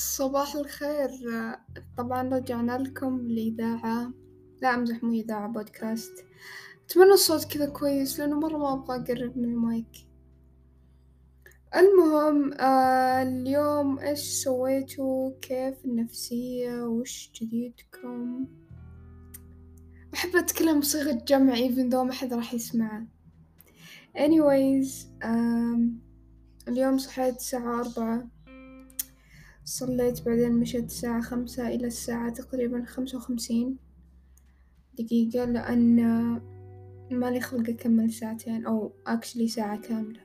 صباح الخير. طبعا رجعنا لكم الإذاعة لا أمزح مو إذاعة بودكاست. أتمنى الصوت كذا كويس لأنه مرة ما أبغى أقرب من المايك. المهم آه اليوم إيش سويتوا؟ كيف النفسية؟ وش جديدكم؟ أحب أتكلم بصيغة جمع even though ما حد راح يسمعه anyways um, اليوم صحيت الساعة أربعة. صليت بعدين مشيت الساعة خمسة إلى الساعة تقريبا خمسة وخمسين دقيقة لأن مالي خلق أكمل ساعتين أو أكشلي ساعة كاملة.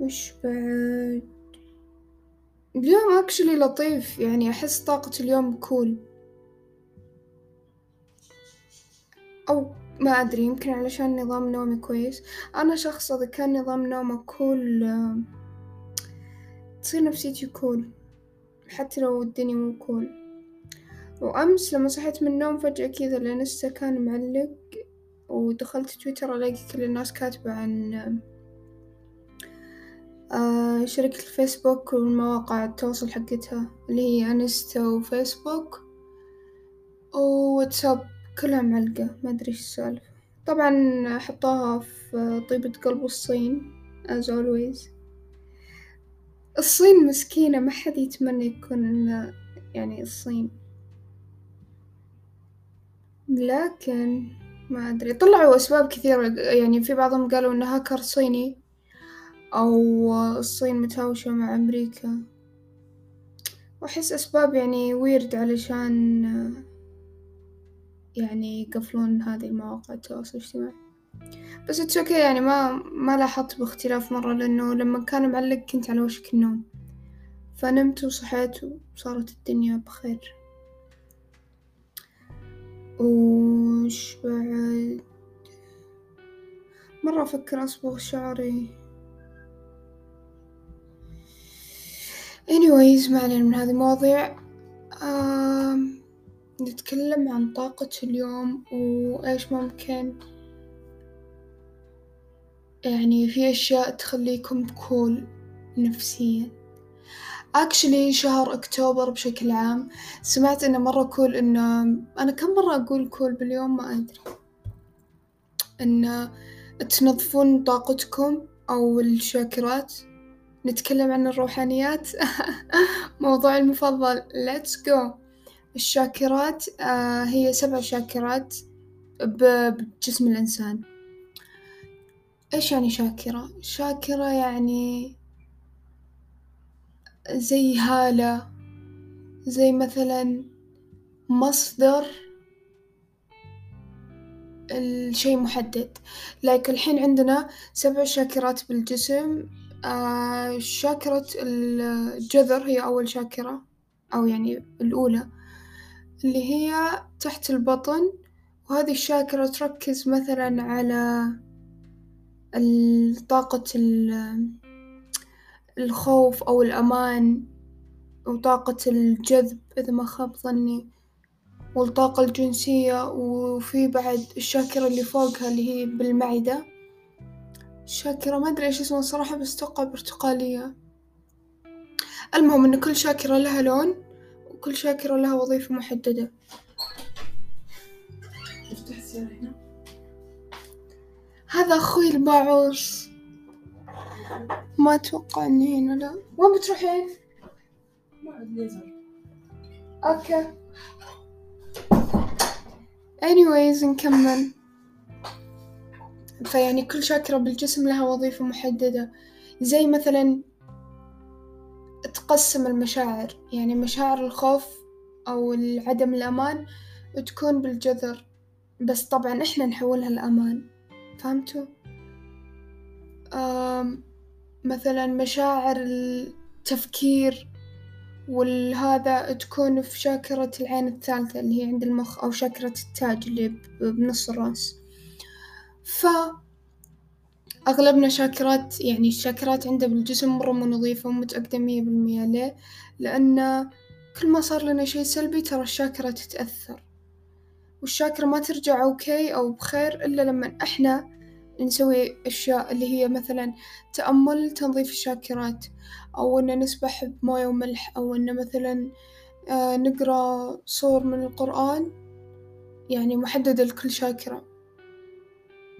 وش بعد؟ اليوم أكشلي لطيف يعني أحس طاقة اليوم كول أو ما أدري يمكن علشان نظام نومي كويس. أنا شخص إذا كان نظام نومه cool تصير نفسيتي cool حتى لو الدنيا مو cool وأمس لما صحيت من النوم فجأة كذا ال Insta كان معلق ودخلت تويتر ألاقي كل الناس كاتبة عن آه شركة الفيسبوك والمواقع التواصل حقتها اللي هي Insta وفيسبوك وواتساب كلها معلقة ما أدري إيش السالفة. طبعا حطوها في طيبة قلب الصين as always. الصين مسكينة ما حد يتمنى يكون يعني الصين. لكن ما أدري طلعوا أسباب كثيرة. يعني في بعضهم قالوا إنه هاكر صيني أو الصين متهاوشة مع أمريكا. وأحس أسباب يعني weird علشان يعني يقفلون هذه المواقع التواصل الاجتماعي. بس it's okay يعني ما ما لاحظت باختلاف مرة لأنه لما كان معلق كنت على وشك النوم. فنمت وصحيت وصارت الدنيا بخير. وش بعد؟ مرة أفكر أصبغ شعري. Anyways ما علينا من هذه المواضيع. نتكلم عن طاقة اليوم وإيش ممكن يعني في أشياء تخليكم cool نفسيا. actually شهر أكتوبر بشكل عام سمعت إنه مرة cool إنه أنا كم مرة أقول cool باليوم ما أدري. إن تنظفون طاقتكم أو الشاكرات. نتكلم عن الروحانيات. موضوعي المفضل let's go. الشاكرات آه هي سبع شاكرات بجسم الإنسان. إيش يعني شاكرة؟ شاكرة يعني زي هالة زي مثلا مصدر الشي محدد. لايك الحين عندنا سبع شاكرات بالجسم. آه شاكرة الجذر هي أول شاكرة أو يعني الأولى اللي هي تحت البطن. وهذه الشاكرة تركز مثلا على طاقة الخوف أو الأمان وطاقة الجذب إذا ما خاب ظني والطاقة الجنسية وفي بعد الشاكرة اللي فوقها اللي هي بالمعدة. الشاكرة ما أدري إيش اسمها الصراحة بس أتوقع برتقالية. المهم إن كل شاكرة لها لون وكل شاكرة لها وظيفة محددة. هذا أخوي الباعوص ما أتوقع إني هنا لا. وين بتروحين؟ أوكي. Anyways نكمل. فيعني كل شاكرة بالجسم لها وظيفة محددة. زي مثلا تقسم المشاعر. يعني مشاعر الخوف أو عدم الأمان تكون بالجذر. بس طبعا إحنا نحولها لأمان. فهمتوا؟ مثلا مشاعر التفكير والهذا تكون في شاكرة العين الثالثة اللي هي عند المخ أو شاكرة التاج اللي بنص الرأس ف أغلبنا شاكرات يعني الشاكرات عنده بالجسم مرة مو نظيفة ومتأكدة مية بالمية ليه؟ لأن كل ما صار لنا شي سلبي ترى الشاكرة تتأثر والشاكرة ما ترجع أوكي أو بخير إلا لما إحنا نسوي أشياء اللي هي مثلا تأمل تنظيف الشاكرات أو إن نسبح بموية وملح أو إن مثلا آه، نقرأ صور من القرآن. يعني محددة لكل شاكرة.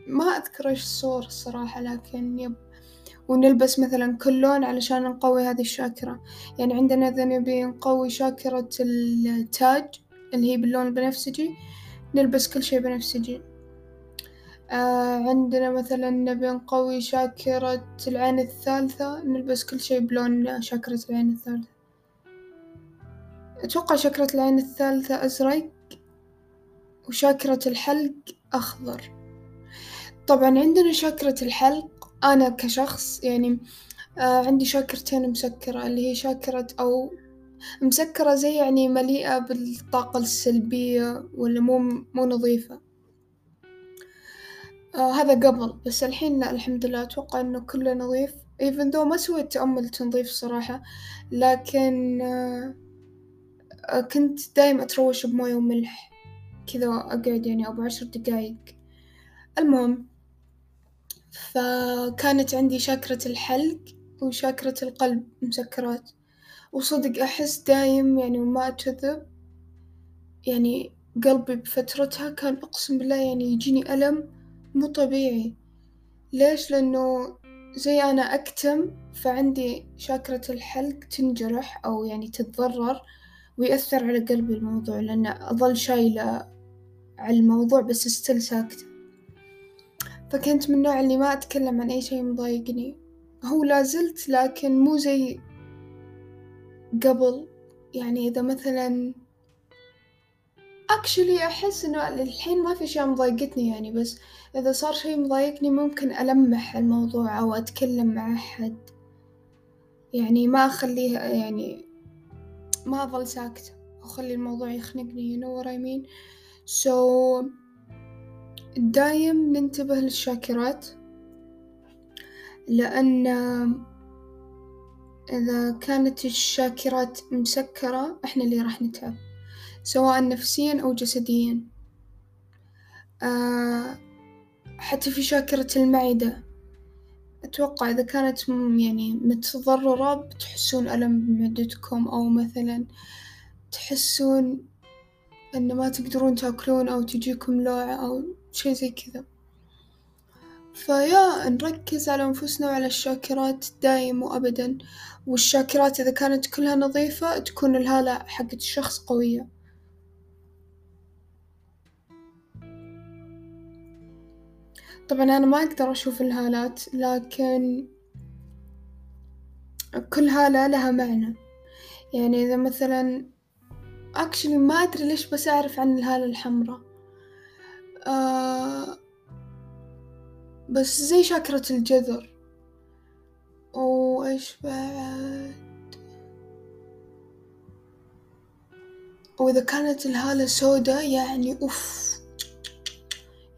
ما أذكر إيش الصور الصراحة لكن يب ونلبس مثلا كل لون علشان نقوي هذه الشاكرة. يعني عندنا إذا نبي نقوي شاكرة التاج اللي هي باللون البنفسجي نلبس كل شي بنفسجي آه عندنا مثلا نبي نقوي شاكرة العين الثالثة نلبس كل شي بلون شاكرة العين الثالثة. أتوقع شاكرة العين الثالثة أزرق وشاكرة الحلق أخضر. طبعا عندنا شاكرة الحلق أنا كشخص يعني آه عندي شاكرتين مسكرة اللي هي شاكرة أو مسكرة زي يعني مليئة بالطاقة السلبية ولا مو مو نظيفة. آه هذا قبل بس الحين لا الحمد لله أتوقع إنه كله نظيف. Even though ما سويت تأمل تنظيف صراحة لكن آه كنت دايم أتروش بموية وملح. كذا أقعد يعني أبو عشر دقايق. المهم فكانت عندي شاكرة الحلق وشاكرة القلب مسكرات. وصدق أحس دايم يعني وما أكذب يعني قلبي بفترتها كان أقسم بالله يعني يجيني ألم مو طبيعي. ليش؟ لأنه زي أنا أكتم فعندي شاكرة الحلق تنجرح أو يعني تتضرر ويأثر على قلبي الموضوع لأن أظل شايلة على الموضوع بس ستيل ساكتة. فكنت من النوع اللي ما أتكلم عن أي شي مضايقني. هو لازلت لكن مو زي قبل يعني إذا مثلا اكشلي أحس إنه الحين ما في اشياء مضايقتني يعني بس إذا صار شي مضايقني ممكن ألمح الموضوع أو أتكلم مع أحد. يعني ما أخليه يعني ما أظل ساكتة أخلي الموضوع يخنقني you know what I mean so دايم ننتبه للشاكرات لأن إذا كانت الشاكرات مسكرة إحنا اللي راح نتعب سواء نفسيا أو جسديا. آه حتى في شاكرة المعدة أتوقع إذا كانت يعني متضررة بتحسون ألم بمعدتكم أو مثلا تحسون إن ما تقدرون تأكلون أو تجيكم لوعة أو شي زي كذا. فيا نركز على أنفسنا وعلى الشاكرات دايم وأبدا. والشاكرات إذا كانت كلها نظيفة تكون الهالة حقت الشخص قوية. طبعا أنا ما أقدر أشوف الهالات لكن كل هالة لها معنى. يعني إذا مثلا أكشلي ما أدري ليش بس أعرف عن الهالة الحمراء. آه بس زي شاكرة الجذر. وإيش بعد؟ وإذا كانت الهالة سودا يعني أوف.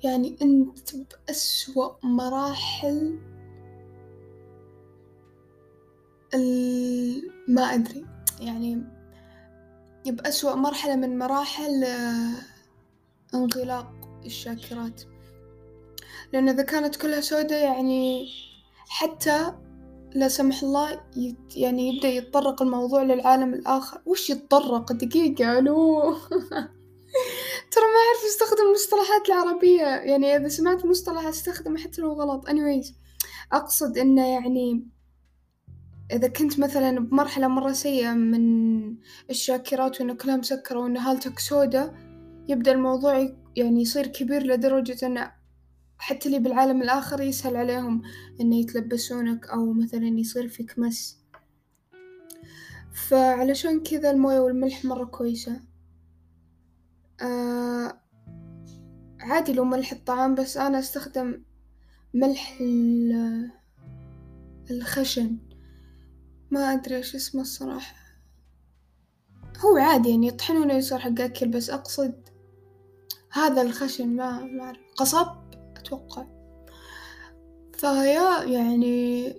يعني أنت بأسوأ مراحل. ما أدري. يعني بأسوأ مرحلة من مراحل آه، انغلاق الشاكرات. لأن إذا كانت كلها سودة يعني حتى لا سمح الله يت يعني يبدأ يتطرق الموضوع للعالم الآخر. وش يتطرق؟ دقيقة ألو. ترى ما أعرف أستخدم المصطلحات العربية. يعني إذا سمعت مصطلح أستخدمه حتى لو غلط. Anyways أقصد إنه يعني إذا كنت مثلا بمرحلة مرة سيئة من الشاكرات وإنه كلها مسكرة وإن هالتك سودا يبدأ الموضوع يعني يصير كبير لدرجة إنه حتى اللي بالعالم الآخر يسهل عليهم إنه يتلبسونك أو مثلا يصير فيك مس فعلشان كذا الموية والملح مرة كويسة. آه عادي لو ملح الطعام بس أنا أستخدم ملح الخشن. ما أدري إيش اسمه الصراحة. هو عادي يعني يطحنونه يصير حق أكل بس أقصد هذا الخشن ما ما أعرف. قصب؟ أتوقع. فيا يعني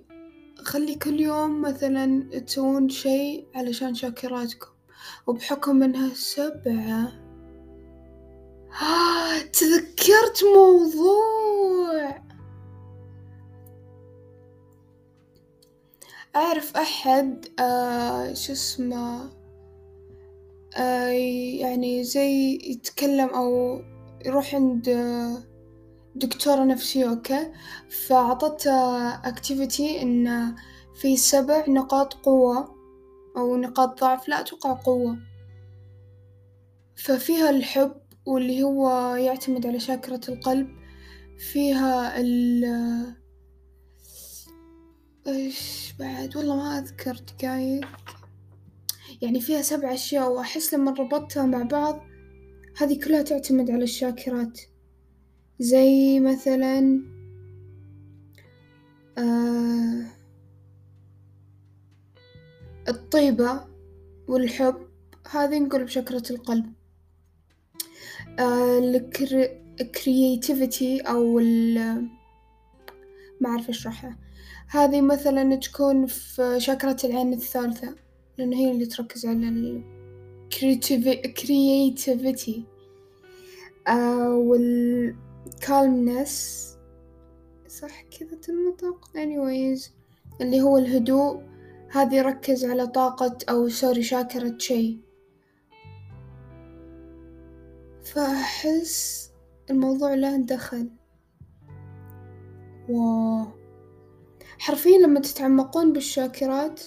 خلي كل يوم مثلا تسوون شيء علشان شاكراتكم. وبحكم إنها سبعة آه تذكرت موضوع. أعرف أحد آه شو اسمه آه يعني زي يتكلم أو يروح عند آه دكتورة نفسية أوكي؟ فعطته activity إن في سبع نقاط قوة أو نقاط ضعف لا أتوقع قوة. ففيها الحب واللي هو يعتمد على شاكرة القلب فيها ال إيش بعد؟ والله ما أذكر دقايق. يعني فيها سبع أشياء وأحس لما ربطتها مع بعض هذي كلها تعتمد على الشاكرات. زي مثلا آه الطيبة والحب هذي نقول بشكرة القلب. آه الكرياتيفيتي أو ما أعرف أشرحها هذي مثلا تكون في شاكرة العين الثالثة لأن هي اللي تركز على ال creativity. آه وال calmness. صح كذا تنطق. Anyways اللي هو الهدوء. هذي يركز على طاقة أو sorry شاكرة شي فأحس الموضوع له دخل. wow. حرفيا لما تتعمقون بالشاكرات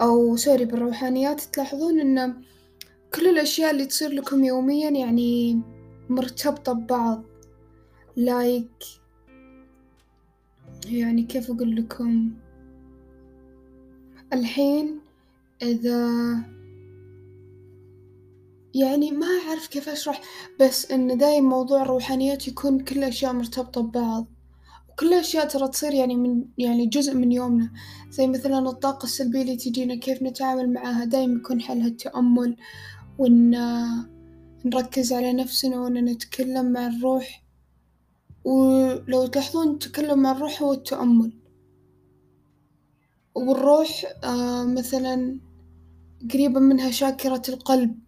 أو sorry بالروحانيات تلاحظون إن كل الأشياء اللي تصير لكم يوميا يعني مرتبطة ببعض. لايك يعني كيف أقول لكم؟ الحين إذا يعني ما أعرف كيف أشرح بس إن دايم موضوع الروحانيات يكون كل الأشياء مرتبطة ببعض. وكل الأشياء ترى تصير يعني من يعني جزء من يومنا. زي مثلا الطاقة السلبية اللي تجينا كيف نتعامل معاها دايم يكون حلها التأمل وإن نركز على نفسنا وإن نتكلم مع الروح. ولو تلاحظون التكلم مع الروح هو التأمل والروح آه مثلا قريبة منها شاكرة القلب.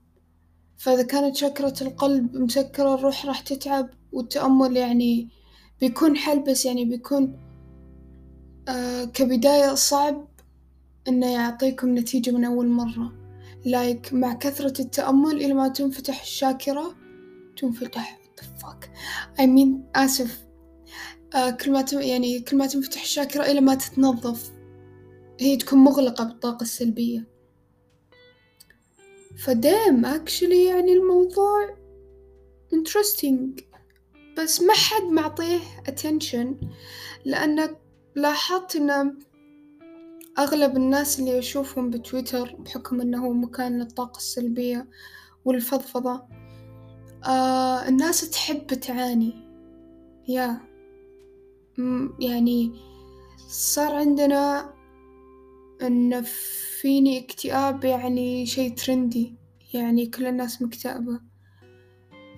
فإذا كانت شاكرة القلب مسكرة الروح راح تتعب والتأمل يعني بيكون حل بس يعني بيكون آه كبداية صعب إنه يعطيكم نتيجة من أول مرة. لايك مع كثرة التأمل إلى ما تنفتح الشاكرة تنفتح fuck? I mean آسف. آه كل ما تم يعني كل ما تنفتح الشاكرة إلى ما تتنظف هي تكون مغلقة بالطاقة السلبية. فدام اكشلي يعني الموضوع interesting بس ما حد معطيه attention لأن لاحظت إن أغلب الناس اللي أشوفهم بتويتر بحكم إنه مكان للطاقة السلبية والفضفضة آه الناس تحب تعاني. يا. يعني صار عندنا إن فيني اكتئاب يعني شي ترندي. يعني كل الناس مكتئبة.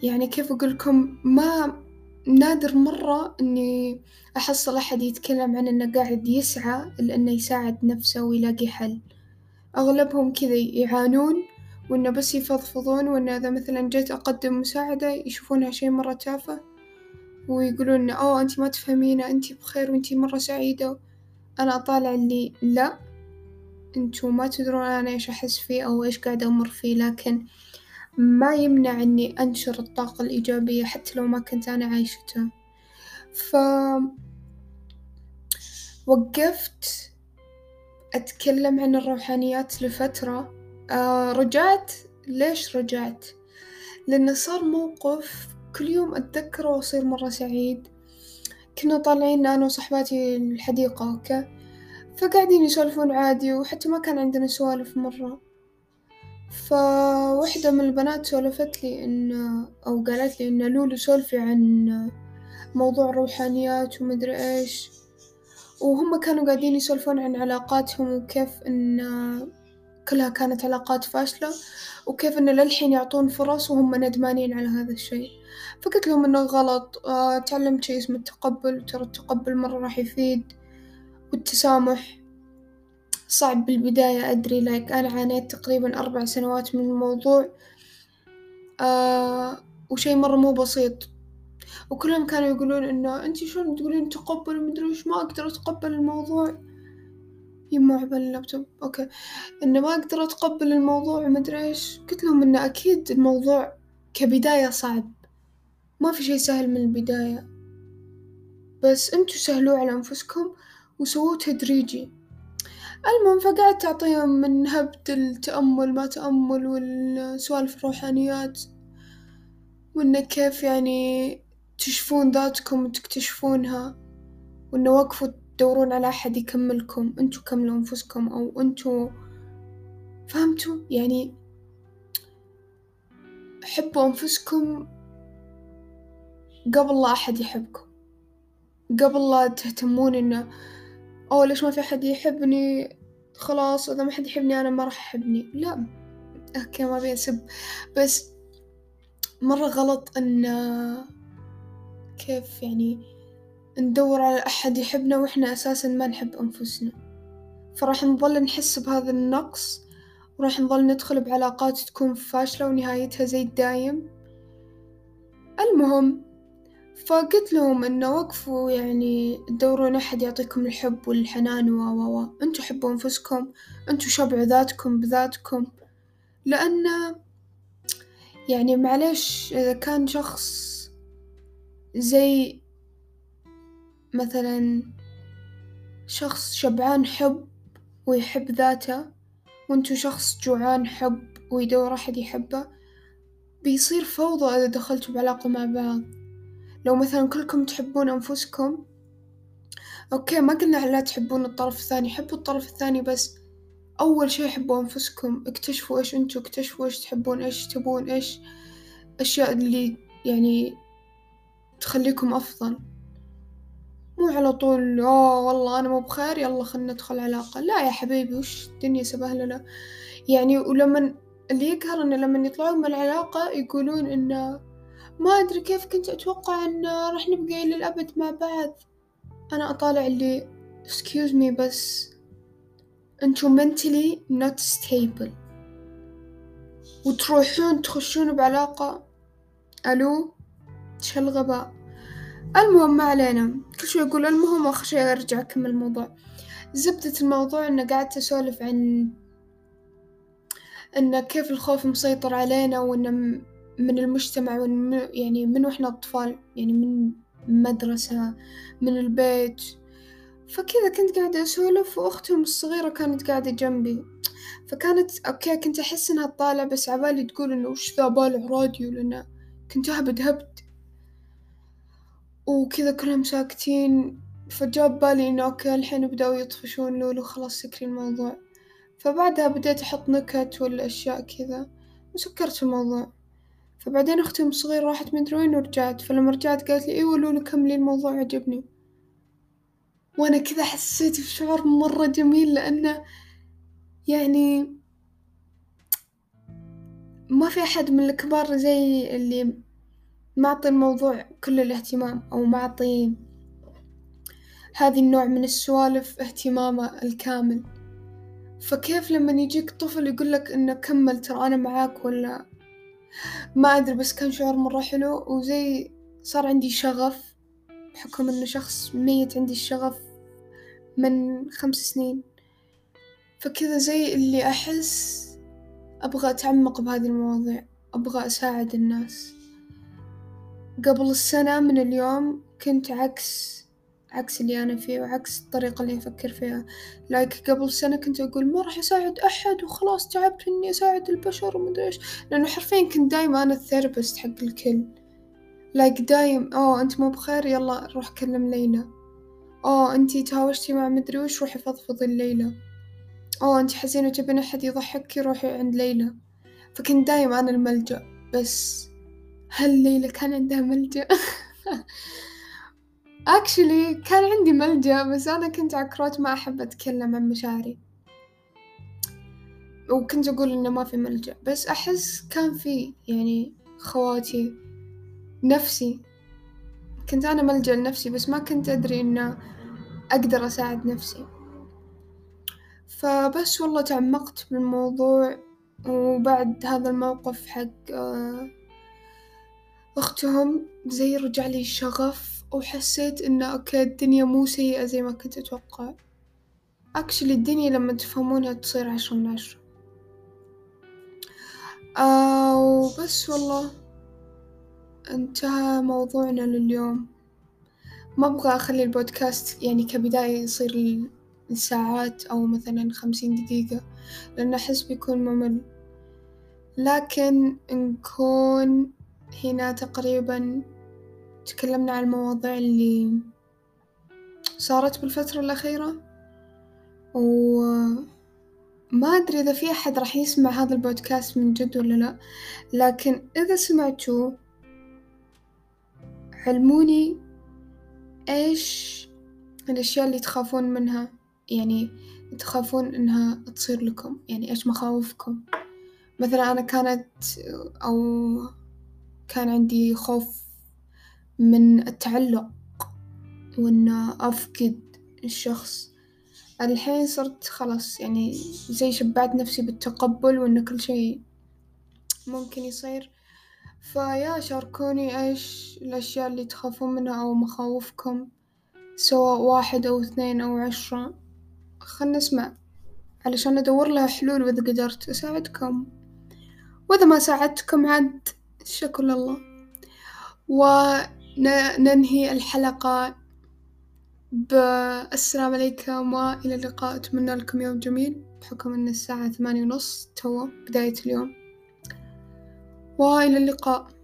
يعني كيف أقولكم ما نادر مرة إني أحصل أحد يتكلم عن إنه قاعد يسعى لإنه يساعد نفسه ويلاقي حل، أغلبهم كذا يعانون وإنه بس يفضفضون وإنه إذا مثلا جيت أقدم مساعدة يشوفونها شي مرة تافه ويقولون أوه أنتي ما تفهمينه أنتي بخير وأنتي مرة سعيدة، أنا أطالع اللي لأ انتو ما تدرون أنا إيش أحس فيه أو إيش قاعدة أمر فيه لكن ما يمنع إني أنشر الطاقة الإيجابية حتى لو ما كنت أنا عايشتها، ف وقفت أتكلم عن الروحانيات لفترة. آه رجعت ليش رجعت؟ لأنه صار موقف كل يوم أتذكره وأصير مرة سعيد، كنا طالعين أنا وصحباتي الحديقة أوكي، فقاعدين يسولفون عادي وحتى ما كان عندنا سوالف مرة. فواحدة من البنات سولفت لي إن أو قالت لي إن لولو سولفي عن موضوع الروحانيات ومدري إيش وهم كانوا قاعدين يسولفون عن علاقاتهم وكيف إن كلها كانت علاقات فاشلة وكيف إن للحين يعطون فرص وهم ندمانين على هذا الشي فقلت لهم إنه غلط آه، تعلمت شي اسمه التقبل وترى التقبل مرة راح يفيد والتسامح صعب بالبداية أدري like أنا عانيت تقريبا أربع سنوات من الموضوع آه وشي مرة مو بسيط. وكلهم كانوا يقولون إنه أنتي شلون تقولين تقبل؟ ومدري وش ما أقدر أتقبل الموضوع. يما عبال اللابتوب okay. إنه ما أقدر أتقبل الموضوع ومدري إيش. قلت لهم إنه أكيد الموضوع كبداية صعب. ما في شي سهل من البداية. بس انتو سهلوه على أنفسكم وسووه تدريجي. المهم فقعدت أعطيهم من هبد التأمل ما تأمل والسوالف الروحانيات وإنه كيف يعني تشوفون ذاتكم وتكتشفونها وإنه وقفوا تدورون على أحد يكملكم انتو كملوا أنفسكم أو انتو فهمتوا؟ يعني حبوا أنفسكم قبل لا أحد يحبكم. قبل لا تهتمون إنه أوه ليش ما في أحد يحبني؟ خلاص إذا ما حد يحبني أنا ما راح أحبني. لا أوكي ما أبي أسب. بس مرة غلط إن كيف يعني ندور على أحد يحبنا وإحنا أساسا ما نحب أنفسنا. فراح نظل نحس بهذا النقص وراح نظل ندخل بعلاقات تكون فاشلة ونهايتها زي الدايم. المهم فقلت لهم إنه وقفوا يعني تدورون أحد يعطيكم الحب والحنان و و و. انتو حبوا أنفسكم انتو شبعوا ذاتكم بذاتكم. لأن يعني معليش إذا كان شخص زي مثلا شخص شبعان حب ويحب ذاته وانتو شخص جوعان حب ويدور أحد يحبه بيصير فوضى إذا دخلتوا بعلاقة مع بعض. لو مثلا كلكم تحبون أنفسكم أوكي ما قلنا لا تحبون الطرف الثاني حبوا الطرف الثاني بس أول شي حبوا أنفسكم اكتشفوا إيش انتو اكتشفوا إيش تحبون إيش تبون إيش أشياء اللي يعني تخليكم أفضل. مو على طول. آه والله أنا مو بخير. يلا خلنا ندخل علاقة. لا يا حبيبي وش الدنيا سبهللة يعني ولما اللي يقهر إنه لما يطلعون من العلاقة يقولون إنه ما أدري كيف كنت أتوقع إن راح نبقى للأبد مع بعض. أنا أطالع اللي excuse me بس أنتو mentally not stable. وتروحون تخشون بعلاقة. ألو؟ إيش هالغباء المهم ما علينا. كل شوي أقول المهم آخر شي أرجع أكمل الموضوع. زبدة الموضوع إنه قعدت أسولف عن إن كيف الخوف مسيطر علينا وإنه من المجتمع وإن يعني من وإحنا أطفال يعني من مدرسة من البيت. فكذا كنت قاعدة أسولف وأختهم الصغيرة كانت قاعدة جنبي. فكانت okay كنت أحس إنها تطالع بس عبالي تقول إنه وش ذا بالع راديو؟ لأنه كنت أهبد هبد. وكذا كلهم ساكتين فجاب بالي إنه okay الحين بدأوا يطفشون لولو خلاص سكري الموضوع. فبعدها بديت أحط نكت ولا أشياء كذا وسكرت الموضوع. فبعدين أختي الصغيرة راحت مدري وين ورجعت فلما رجعت قالت لي إيوة لولو كملي الموضوع عجبني وأنا كذا حسيت بشعور مرة جميل لأنه يعني ما في أحد من الكبار زي اللي معطي الموضوع كل الاهتمام أو معطي هذي النوع من السوالف اهتمامه الكامل. فكيف لما يجيك طفل يقولك إنه كمل ترى أنا معاك ولا ما أدري بس كان شعور مرة حلو وزي صار عندي شغف بحكم إنه شخص ميت عندي الشغف من خمس سنين. فكذا زي اللي أحس أبغى أتعمق بهذه المواضيع أبغى أساعد الناس. قبل السنة من اليوم كنت عكس عكس اللي أنا فيه وعكس الطريقة اللي أفكر فيها. like قبل سنة كنت أقول ما راح أساعد أحد وخلاص تعبت إني أساعد البشر ومدري إيش. لأنه حرفيا كنت دايما أنا ال therapist حق الكل. like دايم أوه أنت مو بخير يلا روح كلم ليلى. أوه أنتي تهاوشتي مع مدري وش روحي فضفضي لليلى أوه أنتي حزينة وتبين أحد يضحكي روحي عند ليلى. فكنت دايم أنا الملجأ بس هل ليلى كان عندها ملجأ؟ اكشلي كان عندي ملجأ بس أنا كنت عكروت ما أحب أتكلم عن مشاعري. وكنت أقول إنه ما في ملجأ بس أحس كان في يعني خواتي نفسي. كنت أنا ملجأ لنفسي بس ما كنت أدري إنه أقدر أساعد نفسي. فبس والله تعمقت بالموضوع وبعد هذا الموقف حق آه، أختهم زي رجع لي الشغف وحسيت إنه okay الدنيا مو سيئة زي ما كنت أتوقع. actually الدنيا لما تفهمونها تصير عشرة من عشرة. آه وبس والله. انتهى موضوعنا لليوم. ما أبغى أخلي البودكاست يعني كبداية يصير لساعات أو مثلا خمسين دقيقة لأن أحس بيكون ممل. لكن نكون هنا تقريبا تكلمنا عن المواضيع اللي صارت بالفترة الأخيرة. وما أدري إذا في أحد راح يسمع هذا البودكاست من جد ولا لا لكن إذا سمعتوا علموني إيش الأشياء اللي تخافون منها يعني تخافون إنها تصير لكم يعني إيش مخاوفكم. مثلا أنا كانت أو كان عندي خوف من التعلق وإن أفقد الشخص. الحين صرت خلاص يعني زي شبعت نفسي بالتقبل وإن كل شي ممكن يصير. فيا شاركوني إيش الأشياء اللي تخافون منها أو مخاوفكم سواء واحد أو اثنين أو عشرة. خلنا نسمع علشان أدور لها حلول وإذا قدرت أساعدكم. وإذا ما ساعدتكم عاد الشكر لله. وننهي الحلقة بالسلام عليكم وإلى اللقاء. أتمنى لكم يوم جميل. بحكم أن الساعة ثمانية ونص تو بداية اليوم. وإلى اللقاء.